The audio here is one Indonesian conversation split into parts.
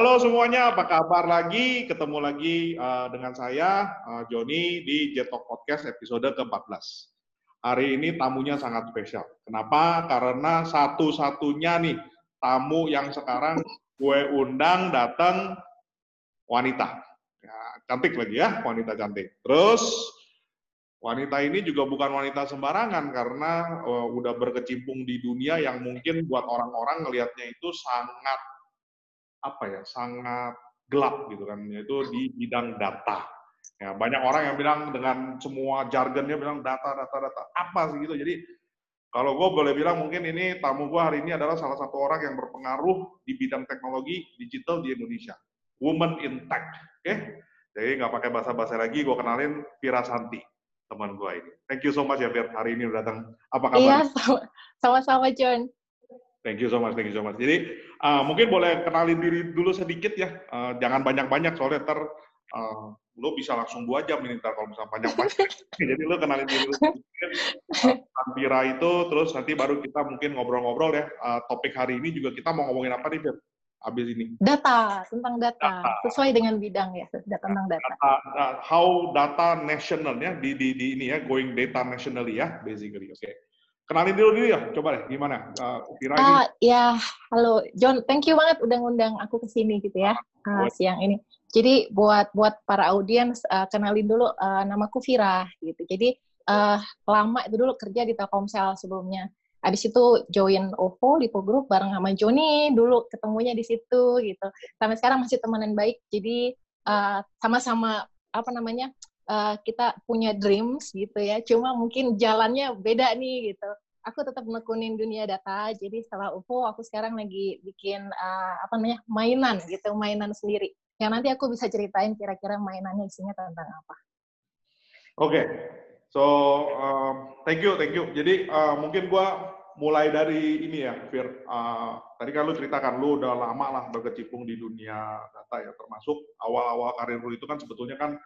Halo semuanya, apa kabar lagi? Ketemu lagi uh, dengan saya, uh, Joni, di Jetok Podcast episode ke-14. Hari ini tamunya sangat spesial. Kenapa? Karena satu-satunya nih tamu yang sekarang gue undang datang wanita. Ya, cantik lagi ya, wanita cantik. Terus wanita ini juga bukan wanita sembarangan karena uh, udah berkecimpung di dunia yang mungkin buat orang-orang ngelihatnya itu sangat apa ya sangat gelap gitu kan yaitu di bidang data ya banyak orang yang bilang dengan semua jargonnya bilang data data data apa sih gitu jadi kalau gue boleh bilang mungkin ini tamu gue hari ini adalah salah satu orang yang berpengaruh di bidang teknologi digital di Indonesia woman in tech oke okay? jadi nggak pakai bahasa-bahasa lagi gue kenalin Vira Santi teman gue ini. Thank you so much ya Fir, hari ini udah datang. Apa kabar? Iya, sama-sama John. Thank you so much, thank you so much. Jadi uh, mungkin boleh kenalin diri dulu sedikit ya, uh, jangan banyak-banyak soalnya ter uh, lo bisa langsung dua jam ini ntar kalau misalnya banyak-banyak. Jadi lo kenalin diri dulu sedikit. Uh, itu, terus nanti baru kita mungkin ngobrol-ngobrol ya. Uh, topik hari ini juga kita mau ngomongin apa nih Fir? habis ini? Data, tentang data. data. Sesuai dengan bidang ya, data tentang data. data uh, how data national ya, di, di, di ini ya, going data nationally ya, basically. Oke. Okay. Kenalin dulu dulu ya, coba deh, gimana? Uh, Kira uh, ini. Ya, halo John, thank you banget udah ngundang aku ke sini gitu ya, uh, siang ini. Jadi buat buat para audiens, uh, kenalin dulu uh, namaku Vira gitu. Jadi uh, lama itu dulu kerja di Telkomsel sebelumnya Abis itu join OVO, Lipo Group bareng sama Joni dulu ketemunya di situ gitu. Sampai sekarang masih temenan baik. Jadi sama eh, sama-sama apa namanya uh, kita punya dreams gitu ya. Cuma mungkin jalannya beda nih gitu. Aku tetap menekunin dunia data. Jadi setelah OVO aku sekarang lagi bikin uh, apa namanya mainan gitu, mainan sendiri. Yang nanti aku bisa ceritain kira-kira mainannya isinya tentang apa. Oke, okay. So, um, thank you, thank you. Jadi uh, mungkin gua mulai dari ini ya, Fir. Uh, tadi kan lu ceritakan lu udah lama lah berkecimpung di dunia data ya, termasuk awal-awal karir lu itu kan sebetulnya kan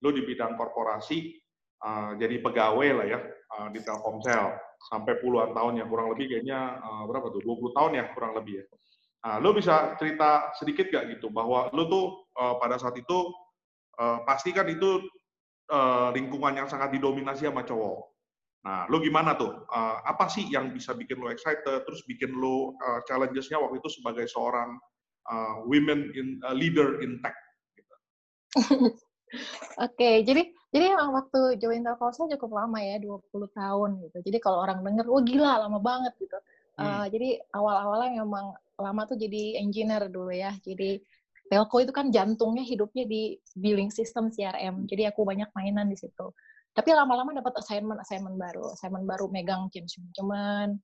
lu di bidang korporasi, uh, jadi pegawai lah ya uh, di Telkomsel sampai puluhan tahun ya, kurang lebih kayaknya uh, berapa tuh? 20 tahun ya kurang lebih ya. Nah, lu bisa cerita sedikit gak gitu bahwa lu tuh uh, pada saat itu uh, pasti kan itu uh, lingkungan yang sangat didominasi sama cowok. Nah, lo gimana tuh? Uh, apa sih yang bisa bikin lo excited, terus bikin lo uh, challenges-nya waktu itu sebagai seorang uh, women in uh, leader in tech? Gitu. Oke, okay, jadi jadi emang waktu join Telkomsel cukup lama ya, 20 tahun gitu. Jadi kalau orang denger, oh gila lama banget gitu. Hmm. Uh, jadi awal-awalnya memang lama tuh jadi engineer dulu ya. Jadi telco itu kan jantungnya hidupnya di billing system CRM. Jadi aku banyak mainan di situ. Tapi lama-lama dapat assignment assignment baru, assignment baru megang change management,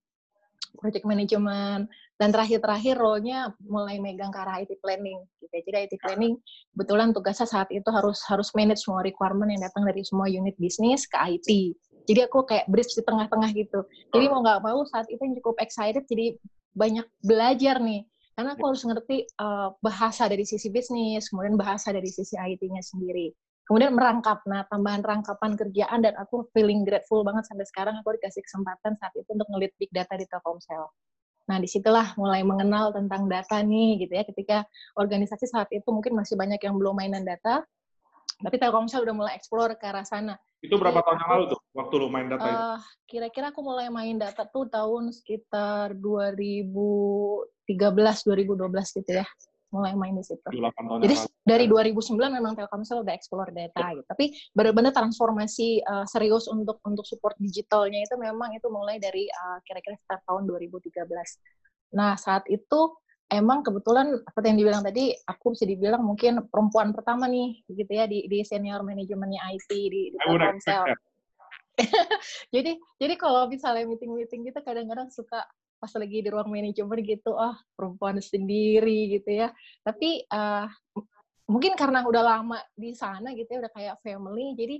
project management, dan terakhir-terakhir role-nya mulai megang ke arah IT planning. Gitu. Jadi IT planning kebetulan tugasnya saat itu harus harus manage semua requirement yang datang dari semua unit bisnis ke IT. Jadi aku kayak bridge di tengah-tengah gitu. Jadi mau nggak mau saat itu yang cukup excited, jadi banyak belajar nih karena aku harus ngerti uh, bahasa dari sisi bisnis, kemudian bahasa dari sisi IT-nya sendiri. Kemudian merangkap, nah tambahan rangkapan kerjaan dan aku feeling grateful banget sampai sekarang aku dikasih kesempatan saat itu untuk ngelit big data di Telkomsel. Nah di situlah mulai mengenal tentang data nih gitu ya. Ketika organisasi saat itu mungkin masih banyak yang belum mainan data, tapi Telkomsel udah mulai explore ke arah sana. Itu berapa tahun yang lalu tuh waktu lu main data uh, itu? Eh, kira-kira aku mulai main data tuh tahun sekitar 2000 2013 2012 gitu ya mulai main di situ. Jadi dari 2009 memang Telkomsel udah explore data gitu. Tapi benar-benar transformasi uh, serius untuk untuk support digitalnya itu memang itu mulai dari uh, kira-kira sekitar tahun 2013. Nah, saat itu emang kebetulan seperti yang dibilang tadi, aku bisa dibilang mungkin perempuan pertama nih gitu ya di di senior manajemennya IT di, di Telkomsel. jadi jadi kalau misalnya meeting-meeting gitu kadang-kadang suka pas lagi di ruang manajemen gitu, ah oh, perempuan sendiri gitu ya. Tapi uh, mungkin karena udah lama di sana gitu ya, udah kayak family, jadi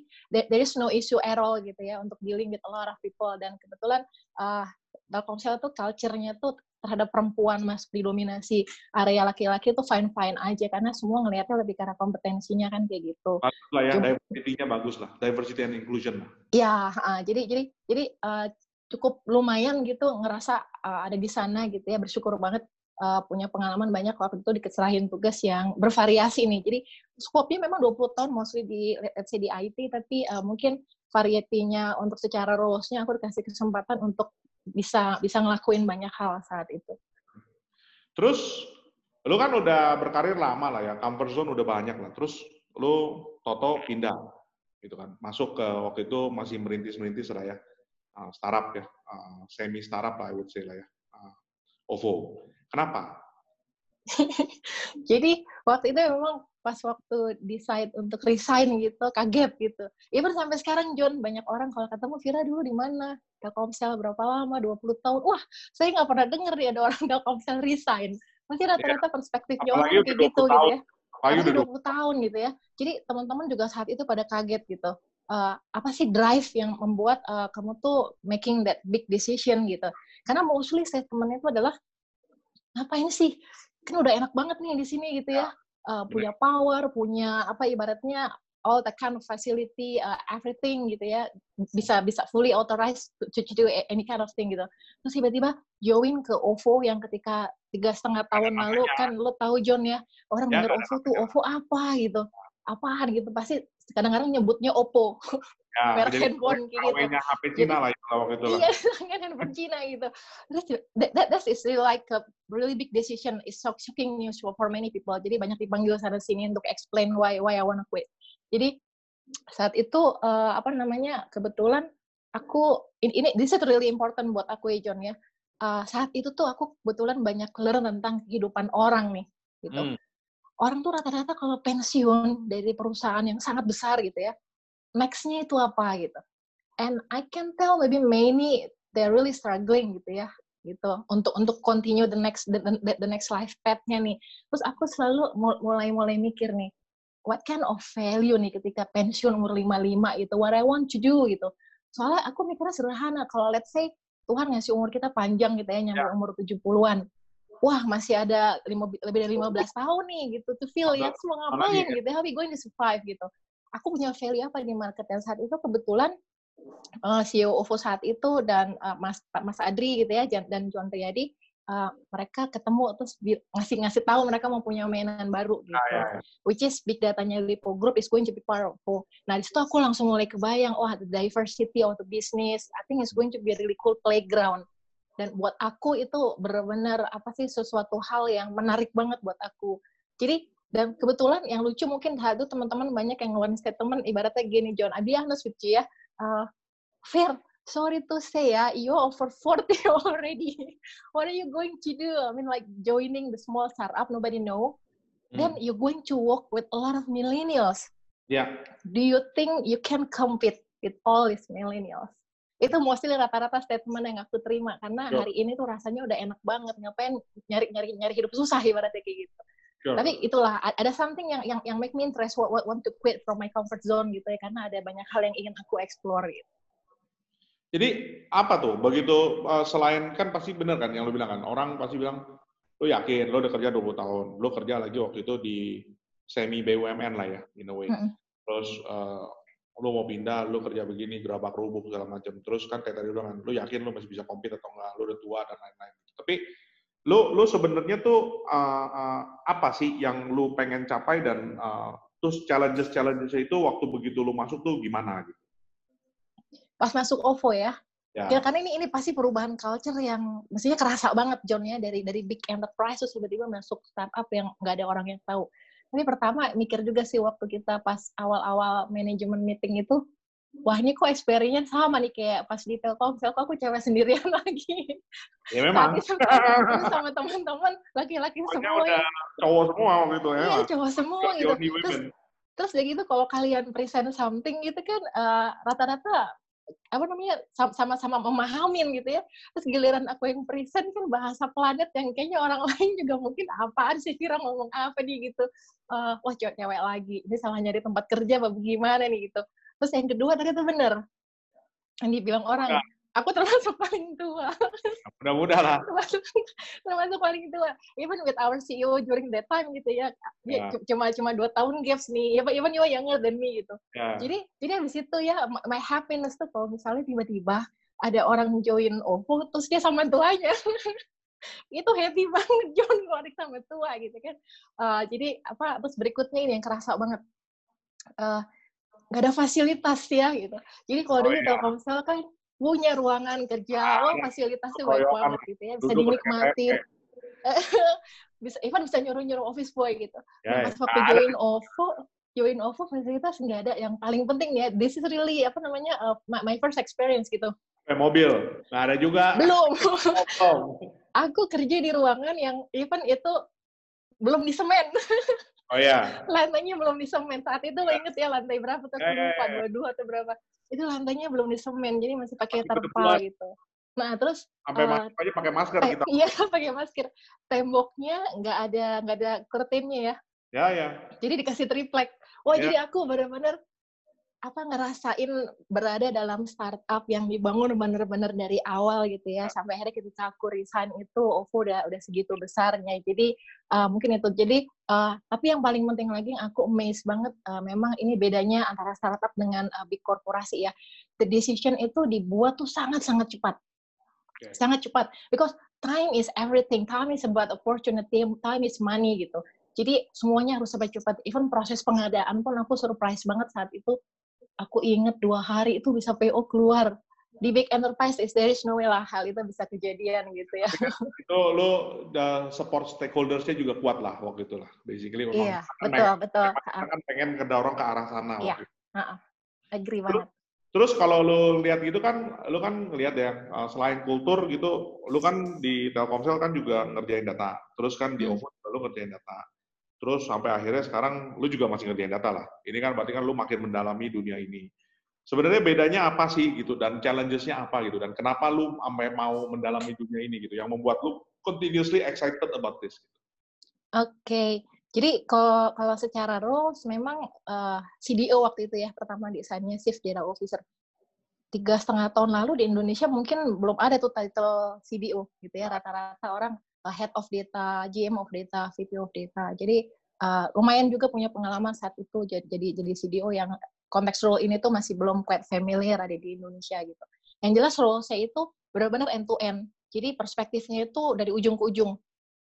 there is no issue at all gitu ya untuk dealing with a lot of people. Dan kebetulan uh, Telkomsel tuh culture-nya tuh terhadap perempuan masuk didominasi area laki-laki tuh fine fine aja karena semua ngelihatnya lebih karena kompetensinya kan kayak gitu. Bagus lah ya, diversity-nya bagus lah, diversity and inclusion lah. Ya, uh, jadi jadi jadi uh, cukup lumayan gitu ngerasa uh, ada di sana gitu ya bersyukur banget uh, punya pengalaman banyak waktu itu dikeserahin tugas yang bervariasi nih. Jadi skopnya memang 20 tahun mostly di let's say di IT tapi uh, mungkin varietinya untuk secara roles-nya aku dikasih kesempatan untuk bisa bisa ngelakuin banyak hal saat itu. Terus lu kan udah berkarir lama lah ya, comfort zone udah banyak lah. Terus lu toto pindah gitu kan. Masuk ke waktu itu masih merintis-merintis lah ya. Uh, startup ya, uh, semi startup lah I would say lah ya. Uh, OVO. Kenapa? Jadi waktu itu memang pas waktu decide untuk resign gitu, kaget gitu. Even sampai sekarang John, banyak orang kalau ketemu Vira dulu di mana? Telkomsel berapa lama? 20 tahun. Wah, saya nggak pernah denger nih ada orang Telkomsel resign. Mungkin iya. rata-rata perspektifnya orang kayak gitu tahun. gitu ya. Apalagi 20 tahun gitu ya. Jadi teman-teman juga saat itu pada kaget gitu. Uh, apa sih drive yang membuat uh, kamu tuh making that big decision gitu. Karena mostly statementnya itu adalah ngapain sih? Kan udah enak banget nih di sini gitu ya. Uh, punya power punya apa ibaratnya all the kind of facility uh, everything gitu ya. Bisa bisa fully authorized to, to do any kind of thing gitu. Terus tiba-tiba join ke OVO yang ketika tiga setengah tahun lalu. kan lo tahu John ya orang ya, OVO tuh OVO apa gitu apaan gitu pasti kadang-kadang nyebutnya Oppo ya, merek handphone gitu. HP Cina lah itu waktu itu Iya, handphone Cina gitu. Terus that, that, that is really like a really big decision. It's so shocking news for, many people. Jadi banyak dipanggil sana sini untuk explain why why I wanna quit. Jadi saat itu uh, apa namanya kebetulan aku ini, ini this is really important buat aku ya John ya. Uh, saat itu tuh aku kebetulan banyak learn tentang kehidupan orang nih gitu. Hmm. Orang tuh rata-rata kalau pensiun dari perusahaan yang sangat besar gitu ya, nextnya itu apa gitu. And I can tell maybe many they're really struggling gitu ya gitu untuk untuk continue the next the, the, the next life path-nya nih. Terus aku selalu mulai mulai mikir nih, what kind of value nih ketika pensiun umur 55 itu what I want to do gitu. Soalnya aku mikirnya sederhana, kalau let's say Tuhan ngasih umur kita panjang gitu ya, nyampe yeah. umur 70-an. Wah, masih ada lima, lebih dari 15 tahun nih gitu to feel ya, semua ngapain gitu, how we going to survive gitu aku punya value apa di market dan saat itu kebetulan uh, eh, CEO OVO saat itu dan uh, Mas Mas Adri gitu ya dan John Riyadi uh, mereka ketemu terus ngasih ngasih tahu mereka mau punya mainan baru gitu. Ah, ya, ya. Which is big datanya Lipo Group is going to be part of OVO. Nah, di situ aku langsung mulai kebayang, wah, oh, the diversity of the business, I think it's going to be a really cool playground. Dan buat aku itu benar-benar apa sih sesuatu hal yang menarik banget buat aku. Jadi dan kebetulan yang lucu mungkin itu teman-teman banyak yang ngeluarin statement ibaratnya gini John, Abi honest with you ya, uh, Fair, sorry to say ya, you over 40 already. What are you going to do? I mean like joining the small startup, nobody know. Hmm. Then you're going to work with a lot of millennials. Yeah. Do you think you can compete with all these millennials? Itu mostly rata-rata statement yang aku terima karena hari ini tuh rasanya udah enak banget ngapain nyari nyari hidup susah ibaratnya kayak gitu. Sure. Tapi itulah ada something yang yang yang make me interest what, what want to quit from my comfort zone gitu ya karena ada banyak hal yang ingin aku explore gitu. Jadi apa tuh begitu uh, selain kan pasti benar kan yang lu bilang kan orang pasti bilang lu yakin lu udah kerja 20 tahun, lu kerja lagi waktu itu di semi BUMN lah ya in a way. Mm -hmm. Terus uh, lu mau pindah, lu kerja begini, gerabak rubuk segala macam. Terus kan kayak tadi lu bilang, lu yakin lu masih bisa compete atau enggak, lu udah tua dan lain-lain. Tapi lu lu sebenarnya tuh uh, uh, apa sih yang lu pengen capai dan uh, terus challenges challenges itu waktu begitu lu masuk tuh gimana gitu? Pas masuk OVO ya. Ya. ya karena ini ini pasti perubahan culture yang mestinya kerasa banget John ya dari dari big enterprise terus tiba-tiba masuk startup yang nggak ada orang yang tahu. Tapi pertama mikir juga sih waktu kita pas awal-awal manajemen meeting itu wah ini kok experience sama nih kayak pas di Telkomsel kok aku cewek sendirian lagi. Ya memang. sama teman-teman laki-laki semua. Udah cowok semua gitu ya. Iya cowok semua gitu. Terus, terus udah gitu kalau kalian present something gitu kan uh, rata-rata apa namanya sama-sama memahamin gitu ya. Terus giliran aku yang present kan bahasa planet yang kayaknya orang lain juga mungkin apaan sih kira ngomong apa nih gitu. Uh, wah cewek-cewek lagi. Ini salah nyari tempat kerja apa gimana nih gitu. Terus yang kedua ternyata bener. Yang dibilang orang, ya. Aku termasuk paling tua. Mudah-mudah lah. termasuk, termasuk paling tua. Even with our CEO during that time gitu ya. ya. Cuma cuma dua tahun gaps nih. Even, even you are younger than me gitu. Ya. Jadi jadi habis itu ya my happiness tuh kalau misalnya tiba-tiba ada orang join OVO terus dia sama tuanya. itu happy banget John Warwick sampai tua gitu kan uh, jadi apa terus berikutnya ini yang kerasa banget uh, nggak ada fasilitas ya gitu jadi kalau oh, dulu iya. Telkomsel kan punya ruangan kerja. Ah, oh fasilitasnya banyak banget gitu ya. Bisa dinikmatin. bisa even bisa nyuruh nyuruh office boy gitu. Ya, nah, pas waktu join OVO join OVO fasilitas nggak ada. Yang paling penting ya this is really apa namanya uh, my first experience gitu. Kayak mobil, nggak ada juga. Belum. aku kerja di ruangan yang even itu belum di semen. Oh iya. lantainya belum di semen. Saat itu lo inget ya lantai berapa tuh? Ya, ya, ya. Dua dua atau berapa? Itu lantainya belum di semen, jadi masih pakai terpal gitu. Nah terus sampai uh, masuk aja pakai masker kita. Iya pakai masker. Temboknya nggak ada nggak ada kurtinnya ya. Ya ya. Jadi dikasih triplek. Wah ya. jadi aku benar-benar apa ngerasain berada dalam startup yang dibangun bener-bener dari awal gitu ya sampai akhirnya ketika aku resign itu OVO udah udah segitu besarnya. Jadi uh, mungkin itu. Jadi uh, tapi yang paling penting lagi yang aku amazed banget uh, memang ini bedanya antara startup dengan uh, big korporasi ya. The decision itu dibuat tuh sangat sangat cepat. Okay. sangat cepat. Because time is everything. Time is about opportunity time is money gitu. Jadi semuanya harus sampai cepat. Even proses pengadaan pun aku surprise banget saat itu aku inget dua hari itu bisa PO keluar di big enterprise is there is no way lah hal itu bisa kejadian gitu ya. itu lo the support stakeholdersnya juga kuat lah waktu itu lah. Basically iya, kan betul pengen, betul. Kan pengen kedorong ke arah sana. Iya, uh -uh. agree banget. Terus kalau lo lihat gitu kan, lo kan lihat ya uh, selain kultur gitu, lo kan di Telkomsel kan juga ngerjain data. Terus kan di hmm. OVO lo ngerjain data. Terus sampai akhirnya sekarang lu juga masih ngerjain data lah. Ini kan berarti kan lu makin mendalami dunia ini. Sebenarnya bedanya apa sih gitu dan challenges-nya apa gitu dan kenapa lu sampai mau mendalami dunia ini gitu yang membuat lu continuously excited about this. Gitu. Oke, okay. jadi kalau kalau secara roles memang uh, eh, CDO waktu itu ya pertama desainnya Chief Data Officer. Tiga setengah tahun lalu di Indonesia mungkin belum ada tuh title CDO gitu ya rata-rata orang uh, head of data, GM of data, VP of data. Jadi uh, lumayan juga punya pengalaman saat itu jadi jadi jadi CDO yang konteks role ini tuh masih belum quite familiar ada di Indonesia gitu. Yang jelas role saya itu benar-benar end to end. Jadi perspektifnya itu dari ujung ke ujung.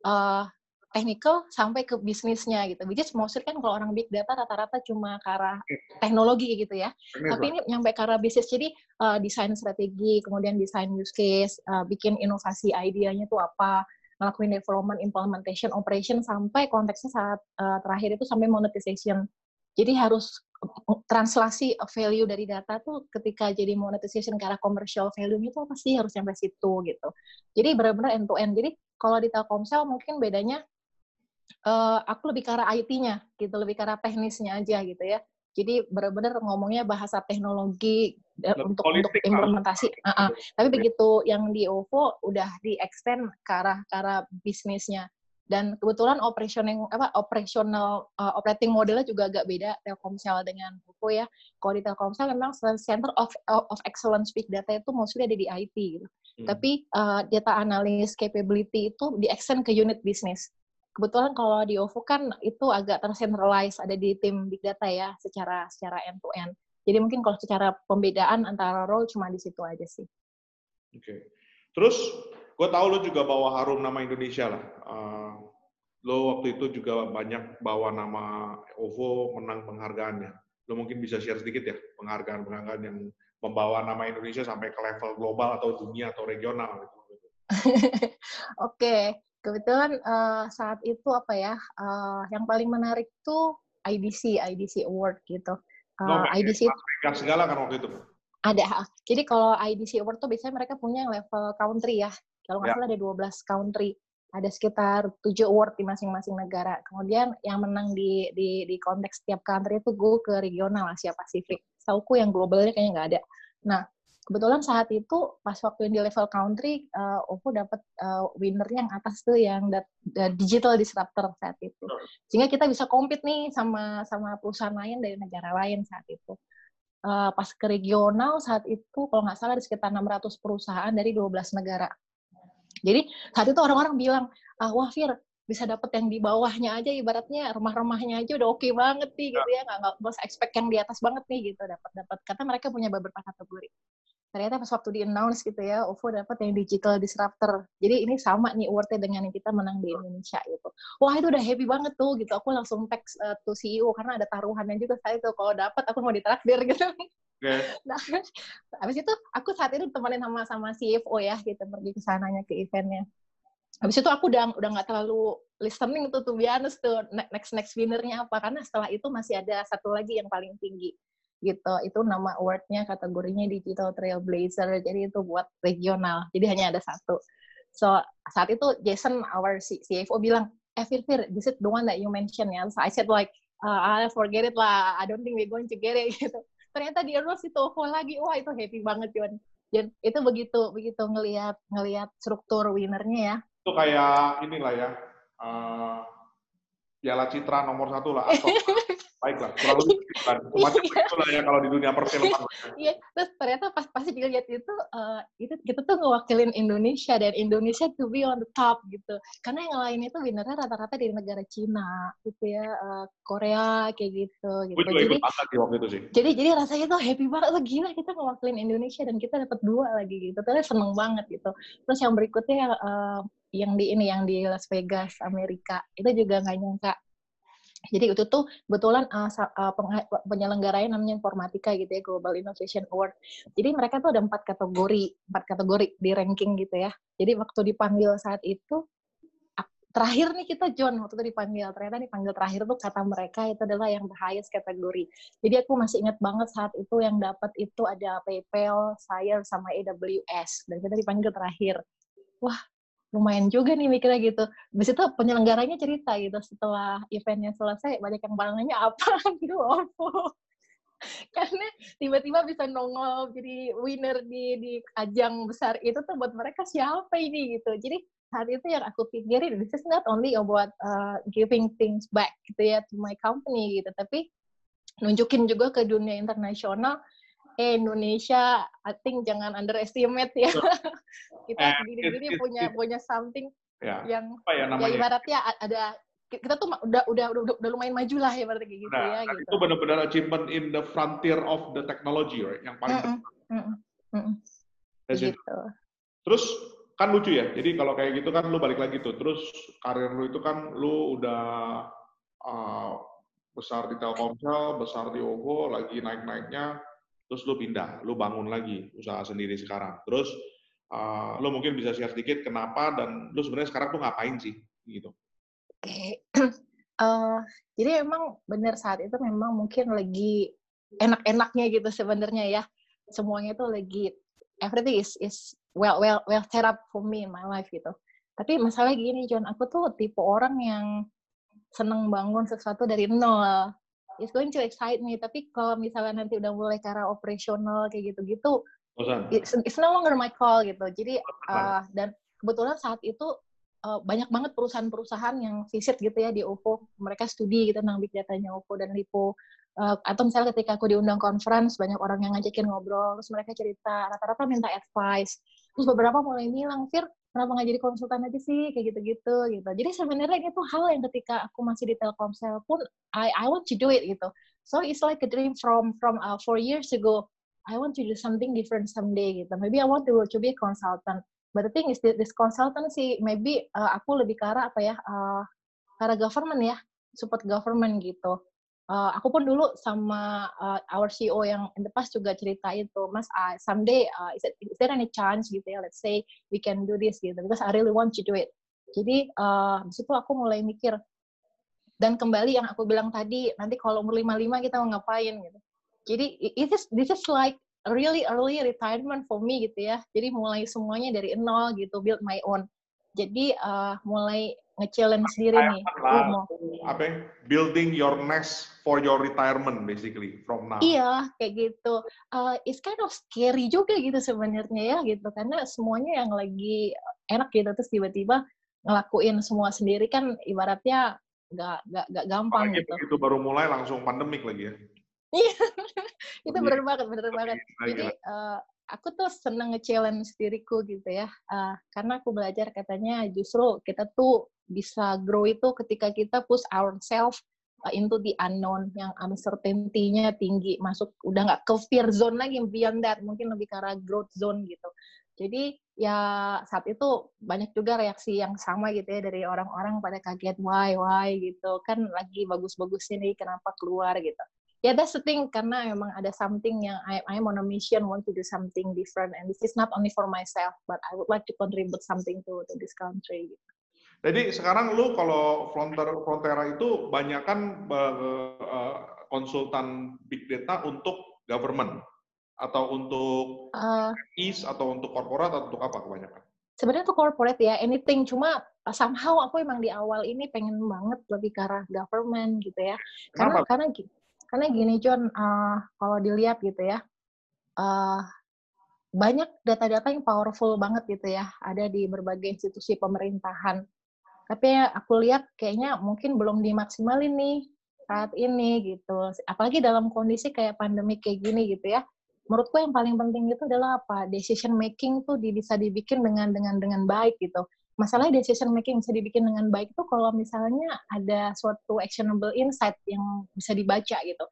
Uh, technical sampai ke bisnisnya gitu. Which is mostly kan kalau orang big data rata-rata cuma ke arah teknologi gitu ya. Benar, Tapi ini nyampe ke arah bisnis. Jadi uh, desain strategi, kemudian desain use case, uh, bikin inovasi idenya tuh apa, ngelakuin development, implementation, operation sampai konteksnya saat uh, terakhir itu sampai monetization. Jadi harus translasi value dari data tuh ketika jadi monetization ke arah commercial value itu pasti harus sampai situ gitu. Jadi benar-benar end to end. Jadi kalau di Telkomsel mungkin bedanya uh, aku lebih ke arah IT-nya gitu, lebih ke arah teknisnya aja gitu ya. Jadi benar-benar ngomongnya bahasa teknologi untuk untuk implementasi. Uh -uh. Tapi begitu yang di OVO udah di extend ke arah ke arah bisnisnya. Dan kebetulan operational apa operational uh, operating modelnya juga agak beda Telkomsel dengan OVO ya. Kalau di Telkomsel memang center of of excellence big data itu mostly ada di IT gitu. Hmm. Tapi uh, data analysis capability itu di extend ke unit bisnis kebetulan kalau di OVO kan itu agak tercentralize ada di tim big data ya secara secara end to end. Jadi mungkin kalau secara pembedaan antara role cuma di situ aja sih. Oke. Okay. Terus gue tahu lo juga bawa harum nama Indonesia lah. Uh, lo waktu itu juga banyak bawa nama OVO menang penghargaannya. Lo mungkin bisa share sedikit ya penghargaan-penghargaan yang membawa nama Indonesia sampai ke level global atau dunia atau regional gitu. Oke, okay kebetulan uh, saat itu apa ya uh, yang paling menarik tuh IDC IDC Award gitu uh, no, IDC Las segala kan waktu itu ada jadi kalau IDC Award tuh biasanya mereka punya yang level country ya kalau nggak ya. salah ada 12 country ada sekitar 7 award di masing-masing negara. Kemudian yang menang di di di konteks setiap country itu gue ke regional Asia Pasifik. Sauku yang globalnya kayaknya nggak ada. Nah, kebetulan saat itu pas waktu yang di level country uh, OVO dapat uh, winnernya yang atas tuh yang dat, uh, digital disruptor saat itu. Sehingga kita bisa compete nih sama sama perusahaan lain dari negara lain saat itu. Uh, pas ke regional saat itu kalau nggak salah ada sekitar 600 perusahaan dari 12 negara. Jadi saat itu orang-orang bilang ah, wah Fir bisa dapat yang di bawahnya aja ibaratnya rumah-rumahnya aja udah oke okay banget nih gitu ya. Nggak nggak bos expect yang di atas banget nih gitu. Dapat dapat karena mereka punya beberapa kategori ternyata pas waktu di announce gitu ya, OVO dapat yang digital disruptor. Jadi ini sama nih awardnya dengan yang kita menang di Indonesia gitu. Wah itu udah happy banget tuh gitu. Aku langsung text uh, to CEO karena ada taruhannya juga saya itu kalau dapat aku mau ditraktir gitu. Okay. Nah, habis itu aku saat itu temenin sama sama CFO ya gitu pergi ke sananya ke eventnya. Habis itu aku udah udah nggak terlalu listening tuh tuh biasa tuh next next winnernya apa karena setelah itu masih ada satu lagi yang paling tinggi gitu. Itu nama awardnya kategorinya Digital Trailblazer. Jadi itu buat regional. Jadi hanya ada satu. So saat itu Jason, our CFO bilang, eh Fir, Fir, this is the one that you mentioned ya. So I said like, uh, I forget it lah. I don't think we're going to get it gitu. Ternyata di Earls itu full lagi. Wah itu happy banget John. Dan itu begitu begitu ngelihat ngelihat struktur winernya ya. Itu kayak inilah ya. Uh, Piala Citra nomor satu lah atau baiklah kurang lebih semacam iya. itulah ya kalau di dunia perfilman. Iya terus ternyata pas pas dilihat itu uh, itu kita tuh ngewakilin Indonesia dan Indonesia to be on the top gitu. Karena yang lain itu winnernya rata-rata dari negara Cina gitu ya uh, Korea kayak gitu gitu. Gue jadi ikut waktu itu sih. jadi jadi rasanya tuh happy banget. Tuh gila kita ngewakilin Indonesia dan kita dapat dua lagi gitu. Terus seneng banget gitu. Terus yang berikutnya uh, yang di ini yang di Las Vegas Amerika. Itu juga nggak nyangka jadi itu tuh kebetulan uh, uh, penyelenggaranya namanya Informatika gitu ya, Global Innovation Award. Jadi mereka tuh ada empat kategori, empat kategori di ranking gitu ya. Jadi waktu dipanggil saat itu, terakhir nih kita John waktu itu dipanggil, ternyata dipanggil terakhir tuh kata mereka itu adalah yang the highest kategori. Jadi aku masih ingat banget saat itu yang dapat itu ada PayPal, Sire, sama AWS. Dan kita dipanggil terakhir. Wah, lumayan juga nih mikirnya gitu. Habis itu penyelenggaranya cerita gitu setelah eventnya selesai banyak yang barangnya apa gitu. Karena tiba-tiba bisa nongol jadi winner di di ajang besar itu tuh buat mereka siapa ini gitu. Jadi saat itu yang aku pikirin this is not only about uh, giving things back gitu ya to my company gitu, tapi nunjukin juga ke dunia internasional eh Indonesia I think jangan underestimate ya. kita eh, sendiri-sendiri punya punya something ya. yang apa ya, namanya? ya ibaratnya ada kita tuh udah udah udah, udah lumayan maju lah ya berarti kayak gitu nah, ya gitu. Itu benar-benar achievement in the frontier of the technology, right? Yang paling mm -mm, mm -mm. Gitu. Terus kan lucu ya. Jadi kalau kayak gitu kan lu balik lagi tuh. Terus karir lu itu kan lu udah uh, besar di Telkomsel, besar di OVO, lagi naik-naiknya terus lu pindah, lu bangun lagi usaha sendiri sekarang. Terus uh, lu mungkin bisa share sedikit kenapa dan lu sebenarnya sekarang tuh ngapain sih gitu. Oke. Uh, jadi emang benar saat itu memang mungkin lagi enak-enaknya gitu sebenarnya ya. Semuanya tuh lagi everything is is well well well set up for me in my life gitu. Tapi masalah gini John, aku tuh tipe orang yang seneng bangun sesuatu dari nol it's going to excite me. Tapi kalau misalnya nanti udah mulai ke arah operasional kayak gitu-gitu, it's, it's no longer my call gitu. Jadi uh, dan kebetulan saat itu uh, banyak banget perusahaan-perusahaan yang visit gitu ya di OVO. Mereka studi gitu tentang big data-nya OVO dan Lipo. Uh, atau misalnya ketika aku diundang conference, banyak orang yang ngajakin ngobrol, terus mereka cerita, rata-rata minta advice. Terus beberapa mulai bilang, Fir, kenapa nggak jadi konsultan aja sih? Kayak gitu-gitu gitu. Jadi sebenarnya itu hal yang ketika aku masih di Telkomsel pun I I want to do it gitu. So it's like a dream from from uh, four years ago. I want to do something different someday gitu. Maybe I want to to be a consultant. But the thing is this consultancy maybe uh, aku lebih ke arah apa ya uh, ke arah government ya support government gitu uh, aku pun dulu sama uh, our CEO yang in the past juga cerita itu, Mas, uh, someday uh, is, it, is there any chance gitu ya, let's say we can do this gitu, because I really want to do it. Jadi uh, di situ aku mulai mikir dan kembali yang aku bilang tadi, nanti kalau umur 55 kita mau ngapain gitu. Jadi it is this is like really early retirement for me gitu ya. Jadi mulai semuanya dari nol gitu, build my own. Jadi uh, mulai nge-challenge sendiri nih. Lah, apa ya? Building your nest for your retirement basically from now. Iya, kayak gitu. Uh, it's kind of scary juga gitu sebenarnya ya gitu karena semuanya yang lagi enak gitu terus tiba-tiba ngelakuin semua sendiri kan ibaratnya nggak nggak nggak gampang Apalagi gitu. Itu baru mulai langsung pandemik lagi ya. Iya, itu bener banget, bener banget. Jadi uh, aku tuh seneng nge-challenge diriku gitu ya. Uh, karena aku belajar katanya justru kita tuh bisa grow itu ketika kita push ourselves uh, into the unknown yang uncertainty-nya tinggi masuk udah nggak ke fear zone lagi beyond that mungkin lebih ke arah growth zone gitu. Jadi ya saat itu banyak juga reaksi yang sama gitu ya dari orang-orang pada kaget why why? gitu. Kan lagi bagus-bagusnya nih kenapa keluar gitu yeah, that's the thing karena memang ada something yang I I'm on a mission want to do something different and this is not only for myself but I would like to contribute something to to this country. Jadi sekarang lu kalau Fronter Frontera itu banyak kan uh, konsultan big data untuk government atau untuk uh, is atau untuk korporat atau untuk apa kebanyakan? Sebenarnya untuk corporate ya, anything. Cuma uh, somehow aku emang di awal ini pengen banget lebih ke arah government gitu ya. Karena Kenapa? karena karena gini John, uh, kalau dilihat gitu ya, uh, banyak data-data yang powerful banget gitu ya, ada di berbagai institusi pemerintahan. Tapi aku lihat kayaknya mungkin belum dimaksimalin nih saat ini gitu. Apalagi dalam kondisi kayak pandemi kayak gini gitu ya menurutku yang paling penting itu adalah apa decision making tuh bisa dibikin dengan dengan dengan baik gitu masalahnya decision making bisa dibikin dengan baik itu kalau misalnya ada suatu actionable insight yang bisa dibaca gitu.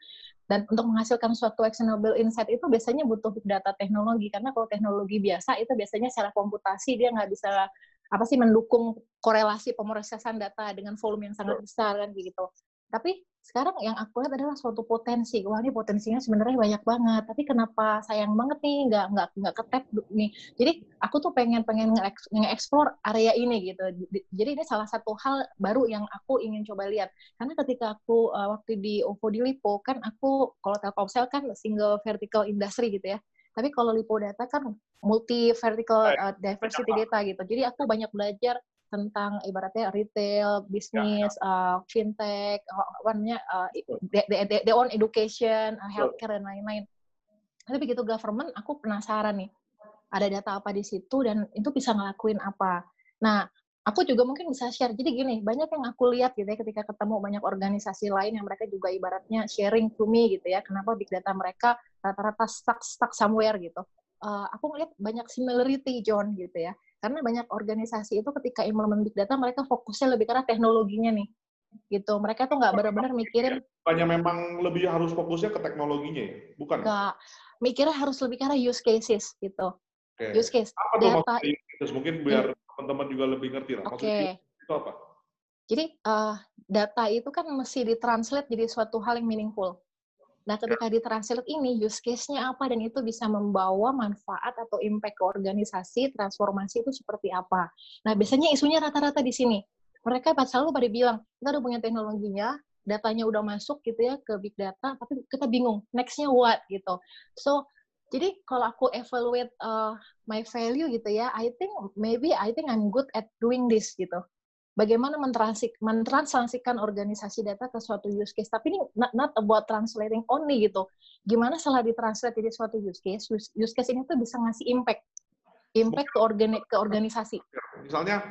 Dan untuk menghasilkan suatu actionable insight itu biasanya butuh data teknologi karena kalau teknologi biasa itu biasanya secara komputasi dia nggak bisa apa sih mendukung korelasi pemrosesan data dengan volume yang sangat besar kan gitu. Tapi sekarang yang aku lihat adalah suatu potensi. Wah ini potensinya sebenarnya banyak banget. Tapi kenapa sayang banget nih? Nggak nggak nggak ketep nih. Jadi aku tuh pengen pengen nge-explore area ini gitu. Jadi ini salah satu hal baru yang aku ingin coba lihat. Karena ketika aku uh, waktu di OVO di Lipo kan aku kalau Telkomsel kan single vertical industry gitu ya. Tapi kalau Lipo Data kan multi vertical uh, diversity data gitu. Jadi aku banyak belajar tentang ibaratnya retail, bisnis, ya, ya. Uh, fintech, apa namanya, uh, their own education, uh, healthcare dan lain-lain. Tapi begitu government, aku penasaran nih, ada data apa di situ dan itu bisa ngelakuin apa. Nah, aku juga mungkin bisa share. Jadi gini, banyak yang aku lihat gitu ya ketika ketemu banyak organisasi lain yang mereka juga ibaratnya sharing to me gitu ya, kenapa big data mereka rata-rata stuck stuck somewhere gitu. Uh, aku ngeliat banyak similarity John gitu ya karena banyak organisasi itu ketika implement big data mereka fokusnya lebih karena teknologinya nih. Gitu. Mereka tuh nggak benar-benar mikirin banyak memang lebih harus fokusnya ke teknologinya ya, bukan? Nggak. Mikirnya harus lebih karena use cases gitu. Okay. Use case. Apa data. Terus mungkin biar hmm. teman-teman juga lebih ngerti lah. Maksudnya okay. itu apa? Jadi uh, data itu kan mesti ditranslate jadi suatu hal yang meaningful. Nah, ketika ditranslate ini, use case-nya apa, dan itu bisa membawa manfaat atau impact ke organisasi, transformasi itu seperti apa. Nah, biasanya isunya rata-rata di sini. Mereka selalu pada bilang, kita udah punya teknologinya, datanya udah masuk gitu ya ke big data, tapi kita bingung, next-nya what gitu. So, jadi kalau aku evaluate uh, my value gitu ya, I think maybe I think I'm good at doing this gitu bagaimana mentranslasikan organisasi data ke suatu use case. Tapi ini not, not about translating only gitu. Gimana setelah ditranslate jadi suatu use case, use, case ini tuh bisa ngasih impact. Impact ke, organi ke organisasi. Misalnya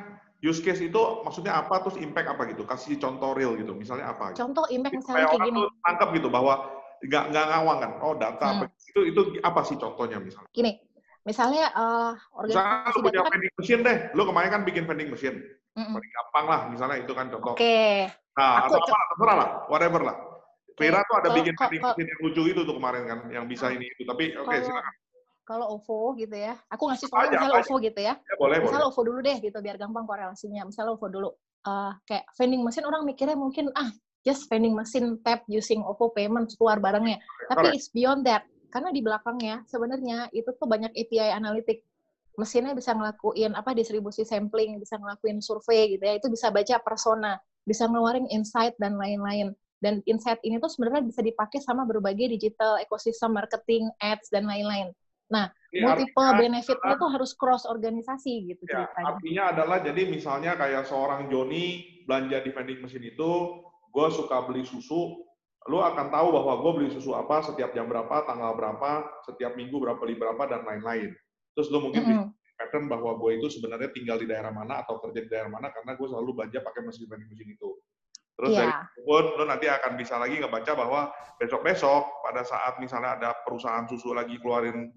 use case itu maksudnya apa, terus impact apa gitu? Kasih contoh real gitu, misalnya apa? Gitu. Contoh impact misalnya kayak gini. Tangkap gitu bahwa nggak nggak ngawang kan? Oh data hmm. apa itu itu apa sih contohnya misalnya? Gini, misalnya uh, organisasi misalnya lu punya kan, vending machine deh, lu kemarin kan bikin vending machine Mm-mm. Paling gampang lah, misalnya itu kan contoh. Oke. Okay. Nah, Aku, atau apa, terserah lah, whatever lah. Vera tuh ada kalo, bikin kalo, yang lucu itu tuh kemarin kan, yang bisa ini itu. Tapi oke, okay, silakan. Kalau OVO gitu ya, aku ngasih contoh misalnya OVO gitu ya. ya boleh, misalnya boleh. OVO dulu deh gitu, biar gampang korelasinya. Misalnya OVO dulu. Uh, kayak vending machine orang mikirnya mungkin, ah, just vending machine tap using OVO payment keluar barangnya. Tapi Correct. it's beyond that. Karena di belakangnya sebenarnya itu tuh banyak API analitik mesinnya bisa ngelakuin apa distribusi sampling, bisa ngelakuin survei gitu ya. Itu bisa baca persona, bisa ngeluarin insight dan lain-lain. Dan insight ini tuh sebenarnya bisa dipakai sama berbagai digital ekosistem marketing, ads dan lain-lain. Nah, ini multiple benefitnya tuh harus cross organisasi gitu ya, ceritanya. Artinya adalah jadi misalnya kayak seorang Joni belanja di vending machine itu, gue suka beli susu, lu akan tahu bahwa gue beli susu apa, setiap jam berapa, tanggal berapa, setiap minggu berapa beli berapa dan lain-lain. Terus lo mungkin mm -hmm. pattern bahwa gue itu sebenarnya tinggal di daerah mana atau kerja di daerah mana karena gue selalu belanja pakai mesin vending machine itu. Terus yeah. dari pun lo nanti akan bisa lagi ngebaca bahwa besok-besok pada saat misalnya ada perusahaan susu lagi keluarin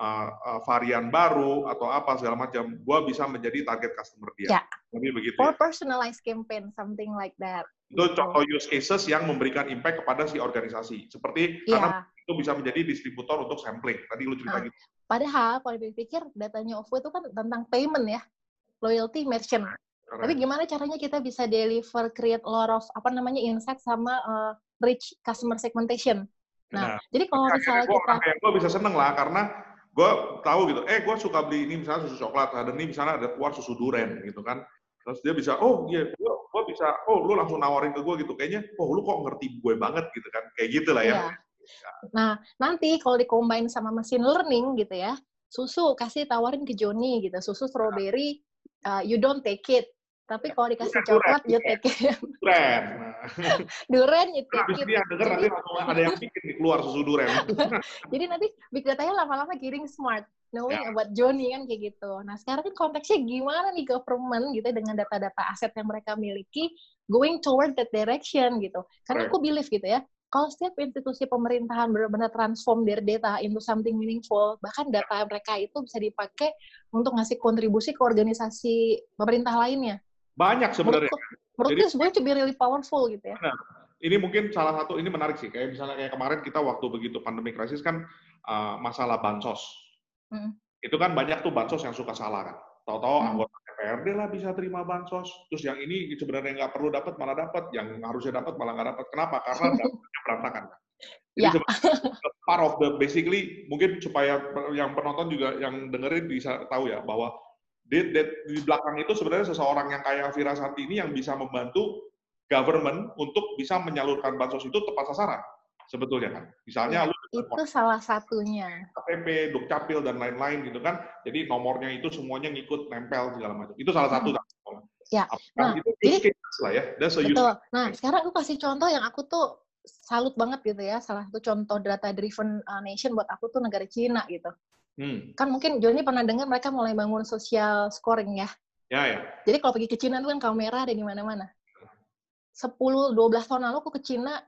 uh, uh, varian baru atau apa segala macam, gue bisa menjadi target customer dia. Yeah. Lebih begitu. Or ya? personalized campaign, something like that. Itu gitu. contoh use cases yang memberikan impact kepada si organisasi. Seperti yeah. karena itu bisa menjadi distributor untuk sampling. Tadi lu cerita nah, gitu. Padahal kalau dipikir datanya OVO itu kan tentang payment ya, loyalty merchant. Correct. Tapi gimana caranya kita bisa deliver, create a lot of apa namanya insight sama uh, rich customer segmentation. Nah, nah jadi kalau misalnya kita, kayak gue bisa seneng lah karena gue tahu gitu, eh gue suka beli ini misalnya susu coklat, ada ini misalnya ada keluar susu duren gitu kan, terus dia bisa, oh iya, gue, gue bisa, oh lu langsung nawarin ke gue gitu, kayaknya, oh lu kok ngerti gue banget gitu kan, kayak gitu lah ya. Iya. Nah, nanti kalau dikombain sama mesin learning gitu ya, susu kasih tawarin ke Joni gitu, susu strawberry, uh, you don't take it. Tapi kalau dikasih coklat, you take it. Duren. duren, you take it. dia denger nanti ada yang bikin keluar susu duren. Jadi nanti big data-nya lama-lama giring smart knowing yeah. about Johnny kan kayak gitu. Nah sekarang kan konteksnya gimana nih government gitu dengan data-data aset yang mereka miliki going toward that direction gitu. Karena right. aku believe gitu ya, kalau setiap institusi pemerintahan benar-benar transform their data into something meaningful, bahkan data mereka itu bisa dipakai untuk ngasih kontribusi ke organisasi pemerintah lainnya. Banyak sebenarnya. Menurut Jadi, sebenarnya to be really powerful gitu ya. Benar. Ini mungkin salah satu, ini menarik sih, kayak misalnya kayak kemarin kita waktu begitu pandemi krisis kan uh, masalah bansos. Hmm. Itu kan banyak tuh bansos yang suka salah kan. Tahu-tahu hmm. anggota DPRD lah bisa terima bansos. Terus yang ini sebenarnya nggak perlu dapat malah dapat, yang harusnya dapat malah nggak dapat. Kenapa? Karena dapatnya berantakan. Jadi ya. part of the basically mungkin supaya yang penonton juga yang dengerin bisa tahu ya bahwa di, di, di belakang itu sebenarnya seseorang yang kayak Vira ini yang bisa membantu government untuk bisa menyalurkan bansos itu tepat sasaran sebetulnya kan. Misalnya ya, lu itu salah satunya. KTP, Dukcapil dan lain-lain gitu kan. Jadi nomornya itu semuanya ngikut nempel segala macam. Itu salah satu kan. Ya. nah, itu jadi, lah ya. That's a betul. Nah, sekarang aku kasih contoh yang aku tuh salut banget gitu ya. Salah satu contoh data driven uh, nation buat aku tuh negara Cina gitu. Hmm. Kan mungkin Joni pernah dengar mereka mulai bangun social scoring ya. Ya, ya. Jadi kalau pergi ke Cina itu kan kamera ada di mana-mana. 10 12 tahun lalu aku ke Cina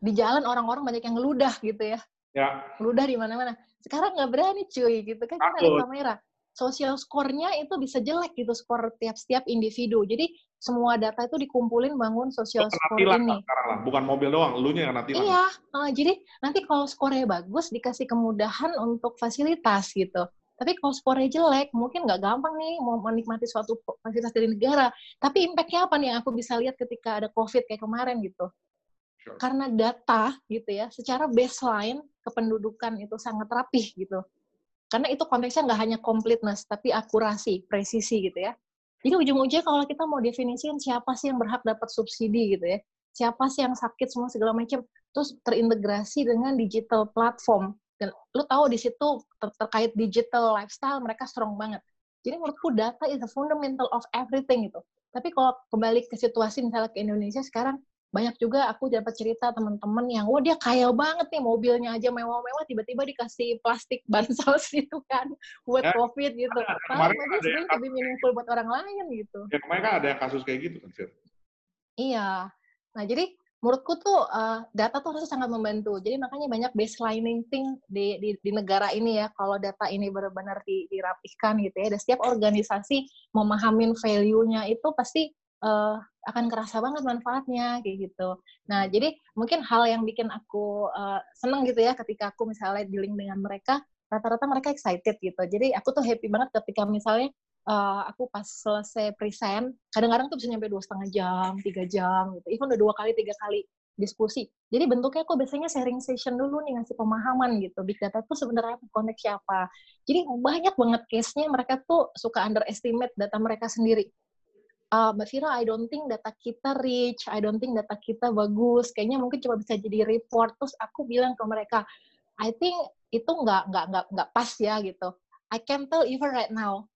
di jalan orang-orang banyak yang ngeludah gitu ya. Ya. Ngeludah di mana-mana. Sekarang nggak berani cuy gitu kan karena ada kamera. Sosial skornya itu bisa jelek gitu skor tiap setiap individu. Jadi semua data itu dikumpulin bangun sosial skor ini. Sekarang lah, bukan mobil doang, lu yang nanti Iya, uh, jadi nanti kalau skornya bagus dikasih kemudahan untuk fasilitas gitu. Tapi kalau skornya jelek, mungkin nggak gampang nih mau menikmati suatu fasilitas dari negara. Tapi impact-nya apa nih yang aku bisa lihat ketika ada COVID kayak kemarin gitu. Karena data gitu ya, secara baseline kependudukan itu sangat rapih gitu. Karena itu konteksnya nggak hanya completeness, tapi akurasi, presisi gitu ya. Jadi ujung-ujungnya kalau kita mau definisikan siapa sih yang berhak dapat subsidi gitu ya, siapa sih yang sakit semua segala macam, terus terintegrasi dengan digital platform. Dan lu tahu di situ ter terkait digital lifestyle mereka strong banget. Jadi menurutku data is the fundamental of everything itu. Tapi kalau kembali ke situasi misalnya ke Indonesia sekarang, banyak juga aku dapat cerita teman-teman yang wah dia kaya banget nih mobilnya aja mewah-mewah tiba-tiba dikasih plastik bansos itu kan buat ya, covid gitu. Padahal itu sebenarnya lebih meaningful buat orang lain gitu. Ya kemarin kan ada yang kasus kayak gitu kan Sir. Iya. Nah jadi menurutku tuh uh, data tuh harus sangat membantu. Jadi makanya banyak baselining thing di, di, di negara ini ya. Kalau data ini benar-benar di, dirapihkan gitu ya. Dan setiap organisasi memahamin value-nya itu pasti uh, akan kerasa banget manfaatnya kayak gitu. Nah, jadi mungkin hal yang bikin aku uh, seneng gitu ya ketika aku misalnya dealing dengan mereka, rata-rata mereka excited gitu. Jadi aku tuh happy banget ketika misalnya uh, aku pas selesai present, kadang-kadang tuh bisa nyampe dua setengah jam, tiga jam gitu. Even udah dua kali, tiga kali diskusi. Jadi bentuknya aku biasanya sharing session dulu nih ngasih pemahaman gitu. Big data tuh sebenarnya konteks siapa. Jadi banyak banget case-nya mereka tuh suka underestimate data mereka sendiri uh, Mbak Vira, I don't think data kita rich, I don't think data kita bagus, kayaknya mungkin cuma bisa jadi report. Terus aku bilang ke mereka, I think itu nggak nggak nggak nggak pas ya gitu. I can tell even right now,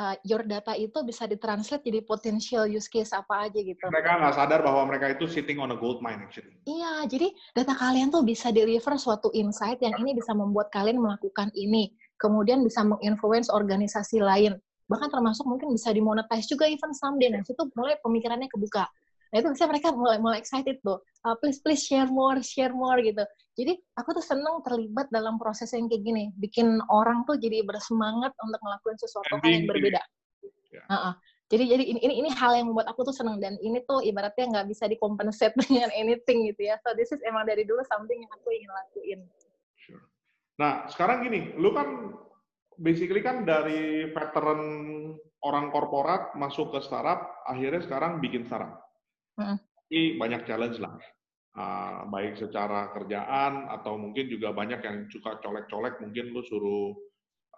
uh, your data itu bisa ditranslate jadi potential use case apa aja gitu. Mereka nggak sadar bahwa mereka itu sitting on a gold mine actually. Iya, jadi data kalian tuh bisa deliver suatu insight yang ini bisa membuat kalian melakukan ini, kemudian bisa menginfluence organisasi lain bahkan termasuk mungkin bisa dimonetize juga even someday. Nah situ mulai pemikirannya kebuka. Nah itu bisa mereka mulai mulai excited tuh. Uh, please please share more share more gitu. Jadi aku tuh seneng terlibat dalam proses yang kayak gini. Bikin orang tuh jadi bersemangat untuk ngelakuin sesuatu hal yang berbeda. Yeah. uh -uh. jadi jadi ini, ini ini hal yang membuat aku tuh seneng. Dan ini tuh ibaratnya nggak bisa dikompensate dengan anything gitu ya. So this is emang dari dulu something yang aku ingin lakuin. Sure. nah sekarang gini. Lu kan basically kan dari veteran orang korporat masuk ke startup akhirnya sekarang bikin startup mm -hmm. ini banyak challenge lah uh, baik secara kerjaan atau mungkin juga banyak yang suka colek-colek mungkin lu suruh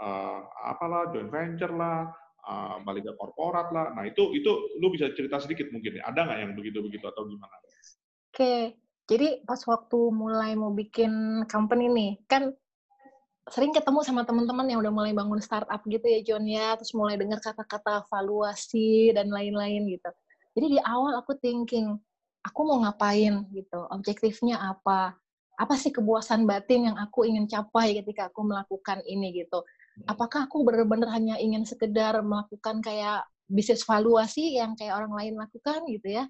uh, apalah joint venture lah uh, balik ke korporat lah. Nah itu itu lu bisa cerita sedikit mungkin ya. Ada nggak yang begitu-begitu atau gimana? Oke, jadi pas waktu mulai mau bikin company nih, kan sering ketemu sama teman-teman yang udah mulai bangun startup gitu ya John ya, terus mulai dengar kata-kata valuasi dan lain-lain gitu. Jadi di awal aku thinking, aku mau ngapain gitu, objektifnya apa, apa sih kepuasan batin yang aku ingin capai ketika aku melakukan ini gitu? Apakah aku benar-benar hanya ingin sekedar melakukan kayak bisnis valuasi yang kayak orang lain lakukan gitu ya?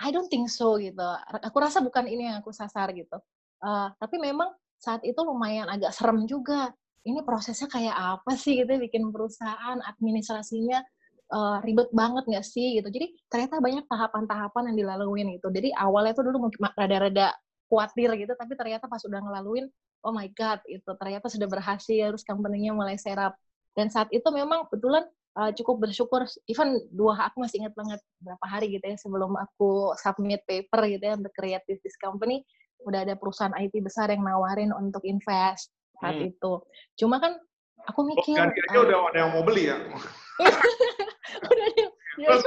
I don't think so gitu. Aku rasa bukan ini yang aku sasar gitu. Uh, tapi memang saat itu lumayan agak serem juga. Ini prosesnya kayak apa sih gitu bikin perusahaan administrasinya uh, ribet banget nggak sih gitu. Jadi ternyata banyak tahapan-tahapan yang dilaluin gitu. Jadi awalnya tuh dulu mungkin rada-rada khawatir gitu tapi ternyata pas udah ngelaluin oh my god itu ternyata sudah berhasil terus company-nya mulai serap. Dan saat itu memang kebetulan uh, cukup bersyukur even dua aku masih ingat banget berapa hari gitu ya sebelum aku submit paper gitu ya untuk create this company udah ada perusahaan IT besar yang nawarin untuk invest saat hmm. itu cuma kan aku mikir oh, aja uh, udah ada yang mau beli ya udah ada yang mau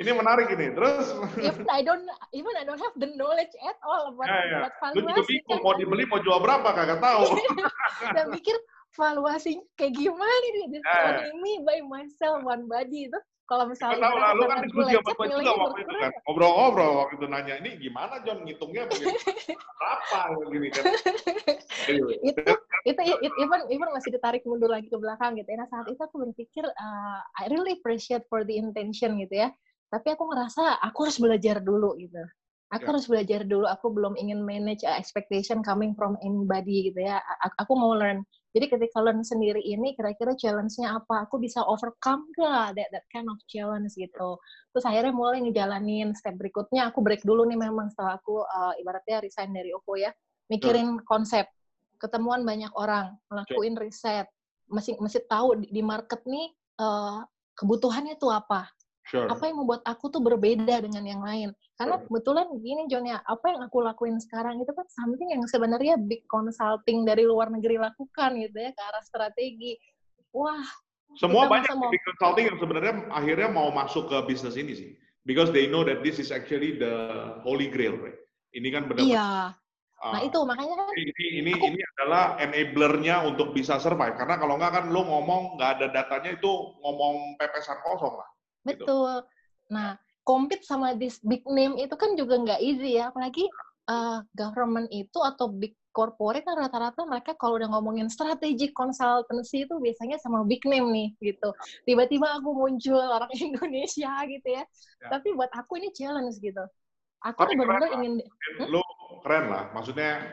ini menarik ini. Terus even I don't even I don't have the knowledge at all about, ya. about valuasi. Lu juga bingung mau dibeli mau jual berapa kagak tahu. Dan mikir valuasi kayak gimana nih this ya, ya. me by myself one body itu kalau misalnya tahu lah, lu kan diskusi sama gue juga waktu itu kan. Ngobrol-ngobrol waktu itu nanya ini gimana John ngitungnya berapa gini kan. Itu itu even even masih ditarik mundur lagi ke belakang gitu ya. Nah saat itu aku berpikir uh, I really appreciate for the intention gitu ya. Tapi aku ngerasa aku harus belajar dulu gitu aku yeah. harus belajar dulu aku belum ingin manage uh, expectation coming from anybody gitu ya aku, mau learn jadi ketika learn sendiri ini kira-kira challenge-nya apa aku bisa overcome gak that, that kind of challenge gitu terus akhirnya mulai ngejalanin step berikutnya aku break dulu nih memang setelah aku uh, ibaratnya resign dari Oppo ya mikirin yeah. konsep ketemuan banyak orang ngelakuin yeah. riset mesti mesti tahu di, di market nih uh, kebutuhannya tuh apa Sure. Apa yang membuat aku tuh berbeda dengan yang lain? Karena kebetulan gini John ya, apa yang aku lakuin sekarang itu kan something yang sebenarnya big consulting dari luar negeri lakukan gitu ya ke arah strategi. Wah. Semua banyak mau... big consulting yang sebenarnya akhirnya mau masuk ke bisnis ini sih. Because they know that this is actually the holy grail, right? Ini kan benar. Iya. Nah uh, itu makanya kan ini ini, aku, ini adalah enablernya untuk bisa survive karena kalau nggak kan lo ngomong nggak ada datanya itu ngomong pepesan kosong lah. Gitu. Betul. Nah, compete sama this big name itu kan juga nggak easy ya, apalagi uh, government itu atau big corporate kan rata-rata mereka kalau udah ngomongin strategic consultancy itu biasanya sama big name nih gitu. Tiba-tiba aku muncul orang Indonesia gitu ya. ya. Tapi buat aku ini challenge gitu. Aku benar-benar ingin hmm? lu keren lah. Maksudnya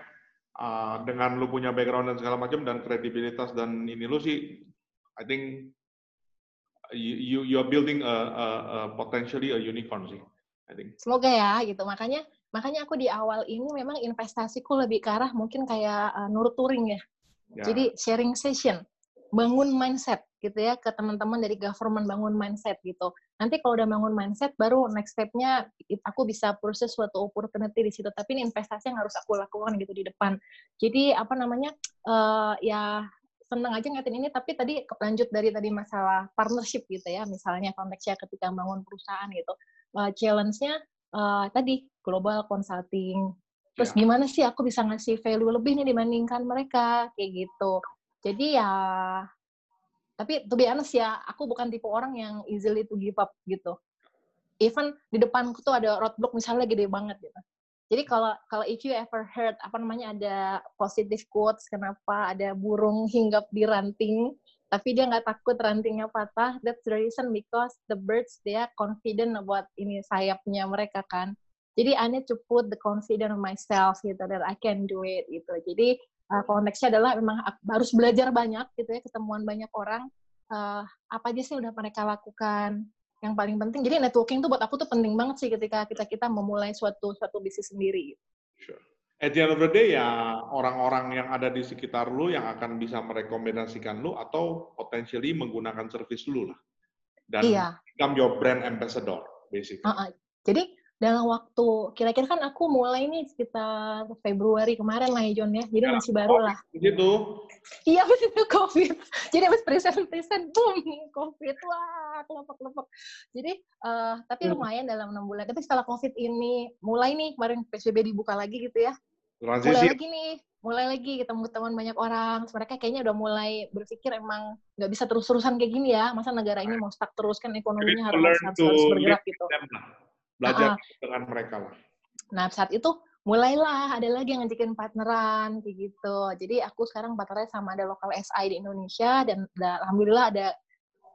uh, dengan lu punya background dan segala macam dan kredibilitas dan ini lu sih I think you you are building a, a, a potentially a unicorn sih, I think. Semoga ya gitu. Makanya makanya aku di awal ini memang investasiku lebih ke arah mungkin kayak uh, nurturing ya. ya. Jadi sharing session, bangun mindset gitu ya ke teman-teman dari government bangun mindset gitu. Nanti kalau udah bangun mindset, baru next step-nya aku bisa proses suatu opportunity di situ. Tapi ini investasi yang harus aku lakukan gitu di depan. Jadi apa namanya uh, ya seneng aja ngatin ini tapi tadi lanjut dari tadi masalah partnership gitu ya misalnya konteksnya ketika bangun perusahaan gitu uh, challenge-nya uh, tadi global consulting. Terus ya. gimana sih aku bisa ngasih value lebih nih dibandingkan mereka? Kayak gitu. Jadi ya tapi to be honest ya aku bukan tipe orang yang easily to give up gitu. Even di depanku tuh ada roadblock misalnya gede banget gitu jadi kalau kalau if you ever heard apa namanya ada positive quotes kenapa ada burung hinggap di ranting tapi dia nggak takut rantingnya patah that's the reason because the birds they are confident about ini sayapnya mereka kan. Jadi I need to put the confidence of myself gitu that I can do it gitu. Jadi uh, konteksnya adalah memang harus belajar banyak gitu ya ketemuan banyak orang. Uh, apa aja sih udah mereka lakukan yang paling penting jadi networking tuh buat aku tuh penting banget sih ketika kita kita memulai suatu suatu bisnis sendiri sure. At the end of the day ya orang-orang yang ada di sekitar lu yang akan bisa merekomendasikan lu atau potentially menggunakan service lu lah dan iya. become your brand ambassador basically. Uh -uh. Jadi dalam waktu kira-kira kan aku mulai nih sekitar Februari kemarin lah ya John ya. Jadi ya, masih baru lah. gitu iya habis itu covid. Jadi habis present present boom covid. Wah kelompok kelompok jadi uh, tapi hmm. lumayan dalam enam bulan. Tapi setelah covid ini mulai nih kemarin psbb dibuka lagi gitu ya. Transisi. mulai lagi nih mulai lagi ketemu teman banyak orang. Mereka kayaknya udah mulai berpikir emang nggak bisa terus-terusan kayak gini ya. Masa negara ini mau stuck terus kan ekonominya harus, harus, harus bergerak gitu belajar uh, dengan mereka lah. Nah saat itu mulailah ada lagi yang ngajakin partneran kayak gitu. Jadi aku sekarang partnernya sama ada lokal SI di Indonesia dan da, alhamdulillah ada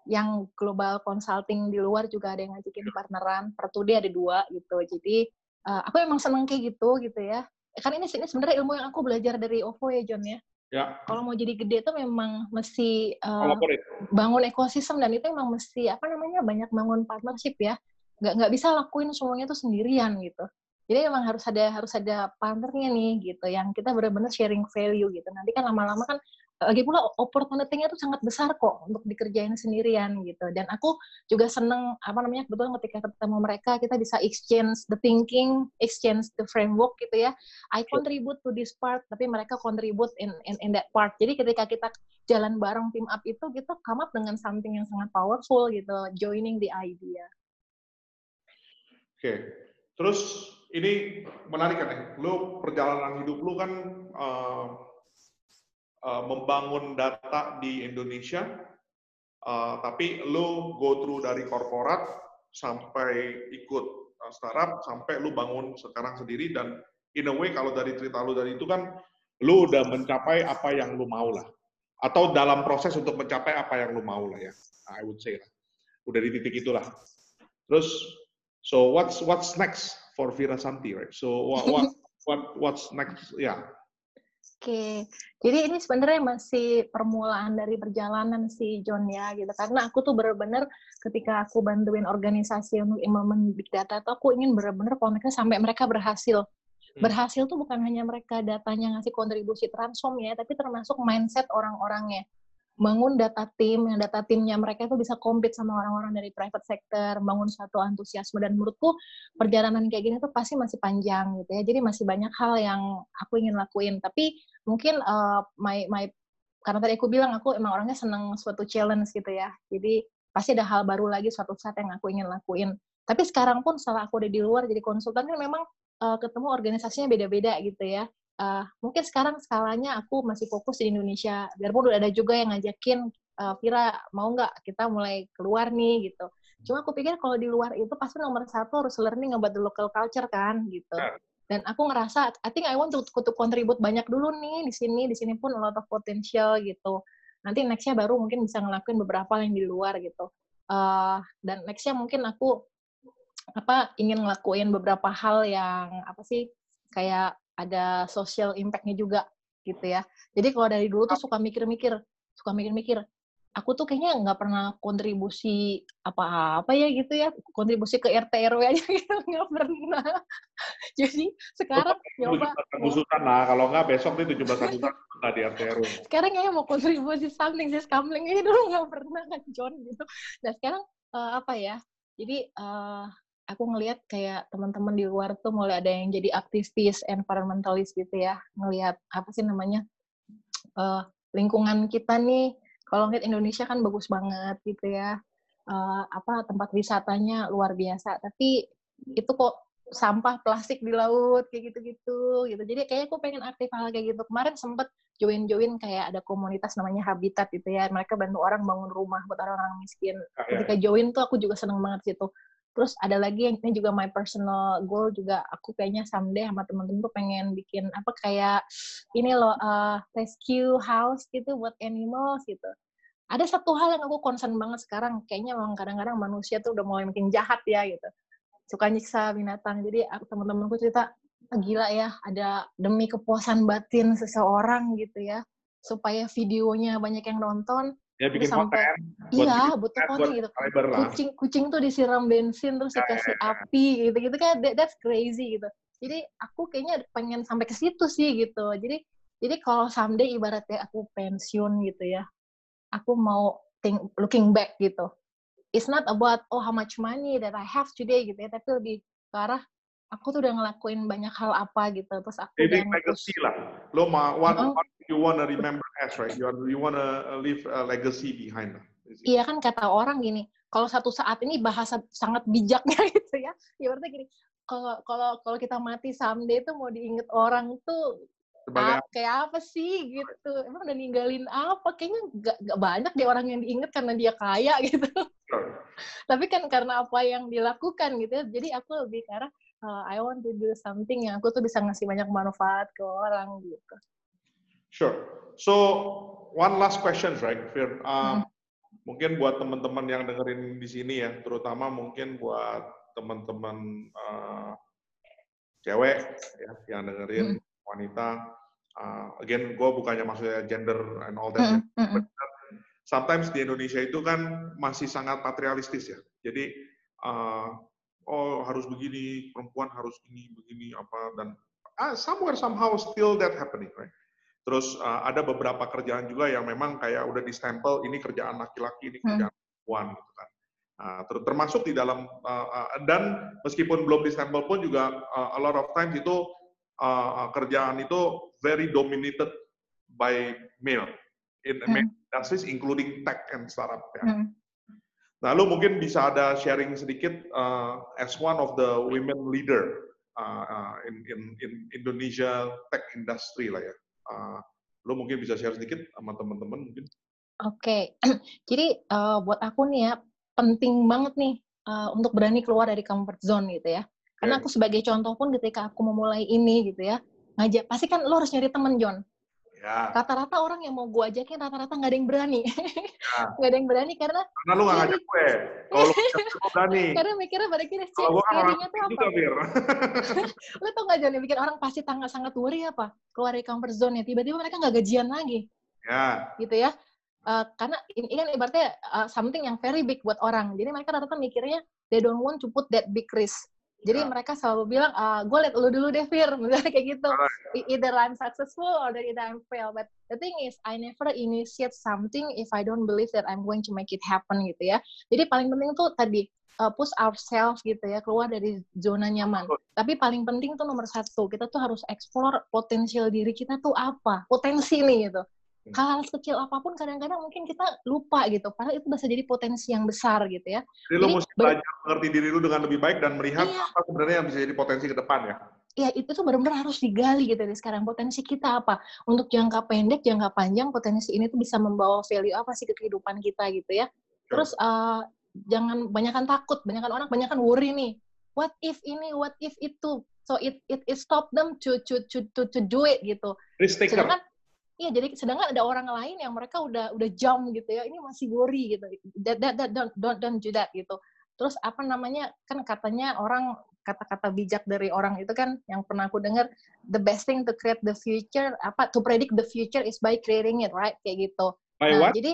yang global consulting di luar juga ada yang ngajakin partneran. Per dia ada dua gitu. Jadi uh, aku emang seneng kayak gitu gitu ya. Kan ini sini sebenarnya ilmu yang aku belajar dari OVO ya John ya. Ya. Kalau mau jadi gede itu memang mesti uh, bangun ekosistem dan itu memang mesti apa namanya banyak bangun partnership ya nggak nggak bisa lakuin semuanya tuh sendirian gitu. Jadi emang harus ada harus ada partnernya nih gitu yang kita benar-benar sharing value gitu. Nanti kan lama-lama kan lagi pula opportunity-nya tuh sangat besar kok untuk dikerjain sendirian gitu. Dan aku juga seneng apa namanya kebetulan ketika ketemu mereka kita bisa exchange the thinking exchange the framework gitu ya. I contribute to this part tapi mereka contribute in in, in that part. Jadi ketika kita jalan bareng team up itu kita come up dengan something yang sangat powerful gitu joining the idea Oke, terus ini menarik kan ya, lu perjalanan hidup lu kan uh, uh, membangun data di Indonesia, uh, tapi lu go through dari korporat sampai ikut startup, sampai lu bangun sekarang sendiri, dan in a way kalau dari cerita lu dari itu kan, lu udah mencapai apa yang lu mau lah. Atau dalam proses untuk mencapai apa yang lu mau lah ya, I would say lah. Udah di titik itulah. Terus So what's what's next for Vira Santi, right? So what what what what's next? Ya. Yeah. Oke, okay. jadi ini sebenarnya masih permulaan dari perjalanan si John ya, gitu. Karena aku tuh bener-bener ketika aku bantuin organisasi untuk implement big data, tuh aku ingin bener-bener koneknya sampai mereka berhasil. Hmm. Berhasil tuh bukan hanya mereka datanya ngasih kontribusi transform ya, tapi termasuk mindset orang-orangnya bangun data tim yang data timnya mereka itu bisa compete sama orang-orang dari private sector, bangun suatu antusiasme dan menurutku perjalanan kayak gini tuh pasti masih panjang gitu ya. Jadi masih banyak hal yang aku ingin lakuin. Tapi mungkin uh, my my karena tadi aku bilang aku emang orangnya seneng suatu challenge gitu ya. Jadi pasti ada hal baru lagi suatu saat yang aku ingin lakuin. Tapi sekarang pun setelah aku udah di luar jadi konsultan kan memang uh, ketemu organisasinya beda-beda gitu ya uh, mungkin sekarang skalanya aku masih fokus di Indonesia. Biarpun udah ada juga yang ngajakin uh, Vira mau nggak kita mulai keluar nih gitu. Cuma aku pikir kalau di luar itu pasti nomor satu harus learning about the local culture kan gitu. Ya. Dan aku ngerasa, I think I want to, to contribute banyak dulu nih di sini, di sini pun a lot of potential gitu. Nanti nextnya baru mungkin bisa ngelakuin beberapa yang di luar gitu. Uh, dan nextnya mungkin aku apa ingin ngelakuin beberapa hal yang apa sih kayak ada social impact-nya juga gitu ya. Jadi kalau dari dulu tuh suka mikir-mikir, suka mikir-mikir, aku tuh kayaknya nggak pernah kontribusi apa-apa ya gitu ya, kontribusi ke RT RW aja gitu nggak pernah. Jadi sekarang nyoba. Khususan lah, kalau nggak besok nih 17 Agustus di RT RW. Sekarang kayaknya mau kontribusi something sih, scambling ini dulu nggak pernah kan John gitu. Nah sekarang uh, apa ya? Jadi uh, aku ngelihat kayak teman-teman di luar tuh mulai ada yang jadi aktivis environmentalis gitu ya. Ngelihat apa sih namanya uh, lingkungan kita nih. Kalau ngeliat Indonesia kan bagus banget gitu ya. Uh, apa tempat wisatanya luar biasa. Tapi itu kok sampah plastik di laut kayak gitu-gitu gitu. Jadi kayak aku pengen aktif hal kayak gitu. Kemarin sempet join-join kayak ada komunitas namanya Habitat gitu ya. Mereka bantu orang bangun rumah buat orang-orang miskin. Ah, iya, ketika join tuh aku juga seneng banget situ Terus ada lagi yang ini juga my personal goal juga aku kayaknya someday sama temen-temen tuh pengen bikin apa kayak ini loh uh, rescue house gitu buat animals gitu. Ada satu hal yang aku concern banget sekarang, kayaknya memang kadang-kadang manusia tuh udah mulai makin jahat ya gitu. Suka nyiksa binatang. Jadi aku temen-temenku cerita, ah, gila ya, ada demi kepuasan batin seseorang gitu ya, supaya videonya banyak yang nonton, Ya bikin sampai, konten. Iya, butuh konten gitu. Kucing kucing tuh disiram bensin terus ya, dikasih ya, ya. api gitu-gitu kan that, that's crazy gitu. Jadi aku kayaknya pengen sampai ke situ sih gitu. Jadi jadi kalau someday ibaratnya aku pensiun gitu ya, aku mau think, looking back gitu. It's not about oh how much money that I have today gitu ya, tapi lebih ke arah aku tuh udah ngelakuin banyak hal apa gitu. Terus aku Jadi legacy lah. Lo mau what, -huh. what you wanna remember as right? You, you wanna leave a legacy behind. Iya kan kata orang gini, kalau satu saat ini bahasa sangat bijaknya gitu ya. Ibaratnya gini, kalau kalau kalau kita mati someday itu mau diinget orang tuh sebagai ah, kayak apa sih gitu emang udah ninggalin apa kayaknya gak, gak banyak deh orang yang diinget karena dia kaya gitu tapi kan karena apa yang dilakukan gitu ya jadi aku lebih karena uh, I want to do something yang aku tuh bisa ngasih banyak manfaat ke orang gitu sure so one last question right Fir um, hmm. mungkin buat teman-teman yang dengerin di sini ya terutama mungkin buat teman-teman uh, cewek ya yang dengerin hmm wanita. Uh, again, gue bukannya maksudnya gender and all that. Mm -hmm. sometimes di Indonesia itu kan masih sangat patrialistis ya. Jadi uh, oh harus begini, perempuan harus ini, begini apa dan uh, somewhere somehow still that happening, right? Terus uh, ada beberapa kerjaan juga yang memang kayak udah distempel ini kerjaan laki-laki, ini kerjaan hmm. perempuan gitu kan. Nah, termasuk di dalam uh, uh, dan meskipun belum distempel pun juga uh, a lot of times itu uh, kerjaan itu very dominated by male in hmm. male industries including tech and startup ya. Hmm. Nah, lu mungkin bisa ada sharing sedikit uh, as one of the women leader uh, uh, in, in in Indonesia tech industry lah ya. Uh, lu mungkin bisa share sedikit sama teman-teman mungkin. Oke, okay. jadi uh, buat aku nih ya penting banget nih uh, untuk berani keluar dari comfort zone gitu ya. Karena aku sebagai contoh pun ketika aku memulai ini gitu ya, ngajak pasti kan lo harus nyari temen John. Ya. Rata-rata orang yang mau gue ajakin rata-rata nggak ada yang berani. Ya. nggak ada yang berani karena karena lu nggak ngajak gue. Kalau lu berani. karena mikirnya pada kira sih scary-nya tuh apa? lu tau nggak John yang bikin orang pasti sangat sangat worry apa? Keluar dari comfort zone ya, tiba-tiba mereka nggak gajian lagi. Ya. Gitu ya. Uh, karena ini, ini kan ibaratnya uh, something yang very big buat orang. Jadi mereka rata-rata mikirnya they don't want to put that big risk jadi ya. mereka selalu bilang, ah, gue liat lu dulu deh, Fir. Misalnya kayak gitu. Either I'm successful or either I'm fail. But the thing is, I never initiate something if I don't believe that I'm going to make it happen gitu ya. Jadi paling penting tuh tadi, uh, push ourselves gitu ya, keluar dari zona nyaman. Tapi paling penting tuh nomor satu, kita tuh harus explore potensial diri kita tuh apa. Potensi nih gitu hal-hal kecil apa pun kadang-kadang mungkin kita lupa gitu padahal itu bisa jadi potensi yang besar gitu ya. Jadi, jadi lu mesti belajar mengerti diri lu dengan lebih baik dan melihat iya. apa sebenarnya yang bisa jadi potensi ke depan ya. Ya itu tuh benar-benar harus digali gitu dari sekarang potensi kita apa. Untuk jangka pendek jangka panjang potensi ini tuh bisa membawa value apa sih ke kehidupan kita gitu ya. Terus uh, jangan banyakkan takut banyakkan orang banyakkan worry nih. What if ini what if itu? So it it, it stop them to to to to, to do it gitu. Risk taker. Sedangkan Iya, jadi sedangkan ada orang lain yang mereka udah udah jam gitu ya, ini masih worry gitu. That, that, that, don't, don't, don't do that gitu. Terus apa namanya, kan katanya orang, kata-kata bijak dari orang itu kan yang pernah aku dengar, the best thing to create the future, apa, to predict the future is by creating it, right? Kayak gitu. By nah, what? Jadi,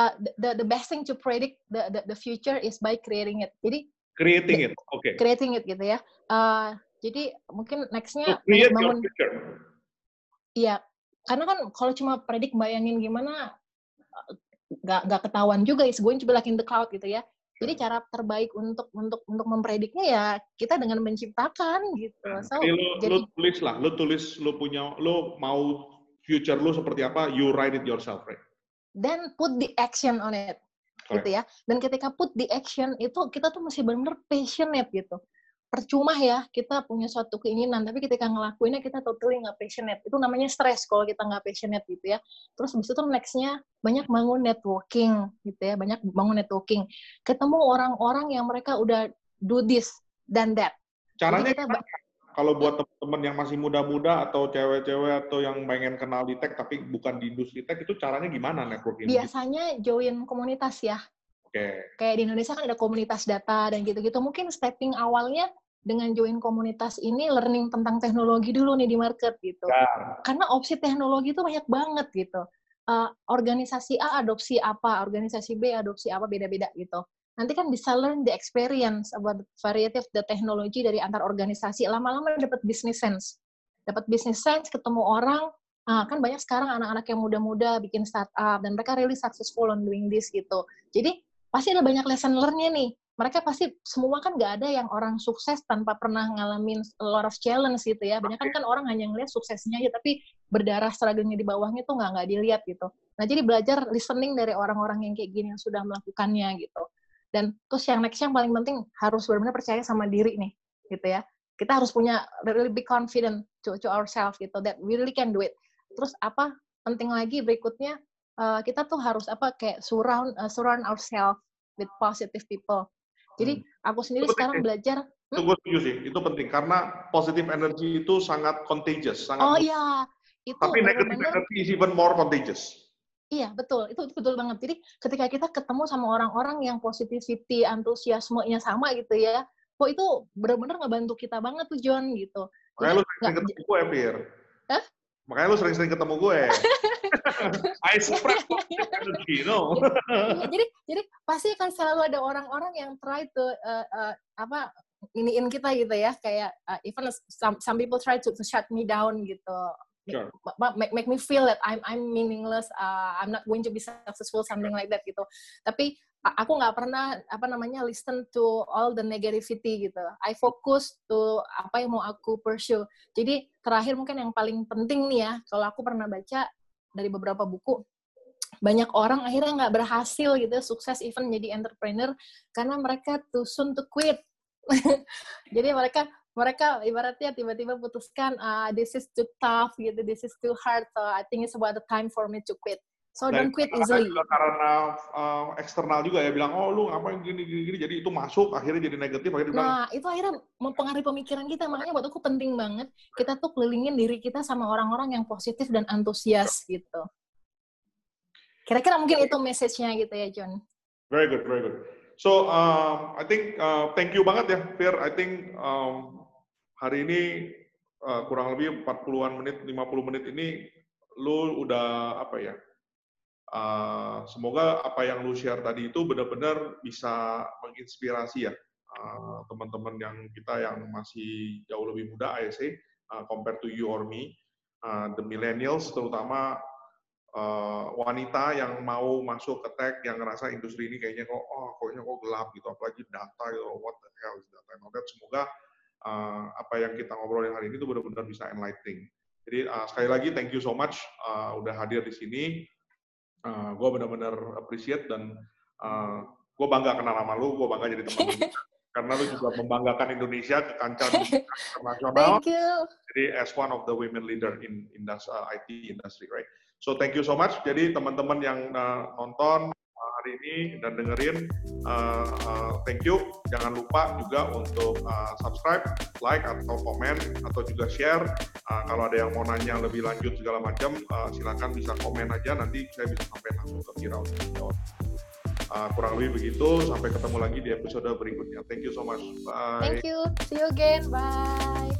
uh, the, the best thing to predict the, the, the future is by creating it. Jadi, creating it, oke. Okay. Creating it gitu ya. Uh, jadi mungkin nextnya so, create bangun, your future. Iya, karena kan kalau cuma predik bayangin gimana nggak nggak ketahuan juga is going to be like in the cloud gitu ya. Jadi cara terbaik untuk untuk untuk memprediknya ya kita dengan menciptakan gitu. Nah, so jadi, lu, jadi lu tulis lah lu tulis lu punya lu mau future lu seperti apa you write it yourself right? Then put the action on it Correct. gitu ya. Dan ketika put the action itu kita tuh masih benar-benar passionate gitu percuma ya kita punya suatu keinginan tapi ketika ngelakuinnya kita totally nggak passionate. Itu namanya stres kalau kita nggak passionate gitu ya. Terus habis itu nextnya banyak bangun networking gitu ya banyak bangun networking. Ketemu orang-orang yang mereka udah do this dan that. Caranya kita, kalau buat teman-teman yang masih muda-muda atau cewek-cewek atau yang pengen kenal di tech tapi bukan di industri tech itu caranya gimana networking? Biasanya join komunitas ya. Okay. Kayak di Indonesia kan ada komunitas data dan gitu-gitu. Mungkin stepping awalnya dengan join komunitas ini learning tentang teknologi dulu nih di market gitu. Ya. Karena opsi teknologi itu banyak banget gitu. uh, organisasi A adopsi apa, organisasi B adopsi apa beda-beda gitu. Nanti kan bisa learn the experience about the variety of the technology dari antar organisasi. Lama-lama dapat business sense. Dapat business sense, ketemu orang, uh, kan banyak sekarang anak-anak yang muda-muda bikin startup dan mereka really successful on doing this gitu. Jadi pasti ada banyak lesson learn-nya nih mereka pasti semua kan nggak ada yang orang sukses tanpa pernah ngalamin a lot of challenge gitu ya. Banyak kan kan orang hanya ngeliat suksesnya aja, tapi berdarah struggle-nya di bawahnya tuh nggak nggak dilihat gitu. Nah jadi belajar listening dari orang-orang yang kayak gini yang sudah melakukannya gitu. Dan terus yang next yang paling penting harus benar-benar percaya sama diri nih, gitu ya. Kita harus punya really big confident to, to ourselves gitu, that we really can do it. Terus apa penting lagi berikutnya uh, kita tuh harus apa kayak surround uh, surround ourselves with positive people jadi hmm. aku sendiri itu sekarang belajar. Hmm? Itu gue setuju sih, itu penting karena positive energy itu sangat contagious, sangat. Oh iya, itu. Tapi negative energy is even more contagious. Iya betul, itu betul banget. Jadi ketika kita ketemu sama orang-orang yang positivity, antusiasmenya sama gitu ya, kok itu benar-benar ngebantu kita banget tuh John gitu. Makanya lu sering ketemu gue, Fir. Makanya lu sering-sering ketemu gue. I spread energy, no. Iya, jadi jadi pasti akan selalu ada orang-orang yang try to uh, uh, apa iniin kita gitu ya kayak uh, even some some people try to, to shut me down gitu sure. make, make me feel that I'm I'm meaningless uh, I'm not going to be successful something like that gitu tapi aku nggak pernah apa namanya listen to all the negativity gitu. I focus to apa yang mau aku pursue. Jadi terakhir mungkin yang paling penting nih ya kalau aku pernah baca dari beberapa buku banyak orang akhirnya nggak berhasil gitu sukses even jadi entrepreneur karena mereka too soon to quit. Jadi mereka mereka ibaratnya tiba-tiba putuskan ah this is too tough gitu this is too hard so I think it's about the time for me to quit so Dan don't quit easily juga karena uh, eksternal juga ya bilang oh lu ngapain gini gini gini jadi itu masuk akhirnya jadi negatif akhirnya nah bilang, itu akhirnya mempengaruhi pemikiran kita makanya buat aku penting banget kita tuh kelilingin diri kita sama orang-orang yang positif dan antusias gitu Kira-kira mungkin itu message-nya gitu ya, John. Very good, very good. So, um, I think uh, thank you banget ya, Fir. I think um, hari ini uh, kurang lebih 40-an menit, 50 menit ini lu udah apa ya? Uh, semoga apa yang lu share tadi itu benar-benar bisa menginspirasi ya uh, teman-teman yang kita yang masih jauh lebih muda, say, uh, compared to you or me, uh, the millennials terutama uh, wanita yang mau masuk ke tech yang ngerasa industri ini kayaknya kok oh kayaknya kok gelap gitu apalagi data gitu what the hell is data and all semoga uh, apa yang kita ngobrolin hari ini tuh benar-benar bisa enlightening. Jadi uh, sekali lagi thank you so much uh, udah hadir di sini uh, gue benar-benar appreciate dan uh, gue bangga kenal sama lu gue bangga jadi teman lu karena lu juga membanggakan Indonesia ke kancah internasional. Thank you. Jadi as one of the women leader in in uh, IT industry, right? So thank you so much. Jadi teman-teman yang uh, nonton hari ini dan dengerin. Uh, uh, thank you. Jangan lupa juga untuk uh, subscribe, like atau komen atau juga share. Uh, kalau ada yang mau nanya lebih lanjut segala macam, uh, silakan bisa komen aja. Nanti saya bisa sampai langsung ke Kira untuk. Uh, kurang lebih begitu. Sampai ketemu lagi di episode berikutnya. Thank you so much. Bye. Thank you. See you again. Bye.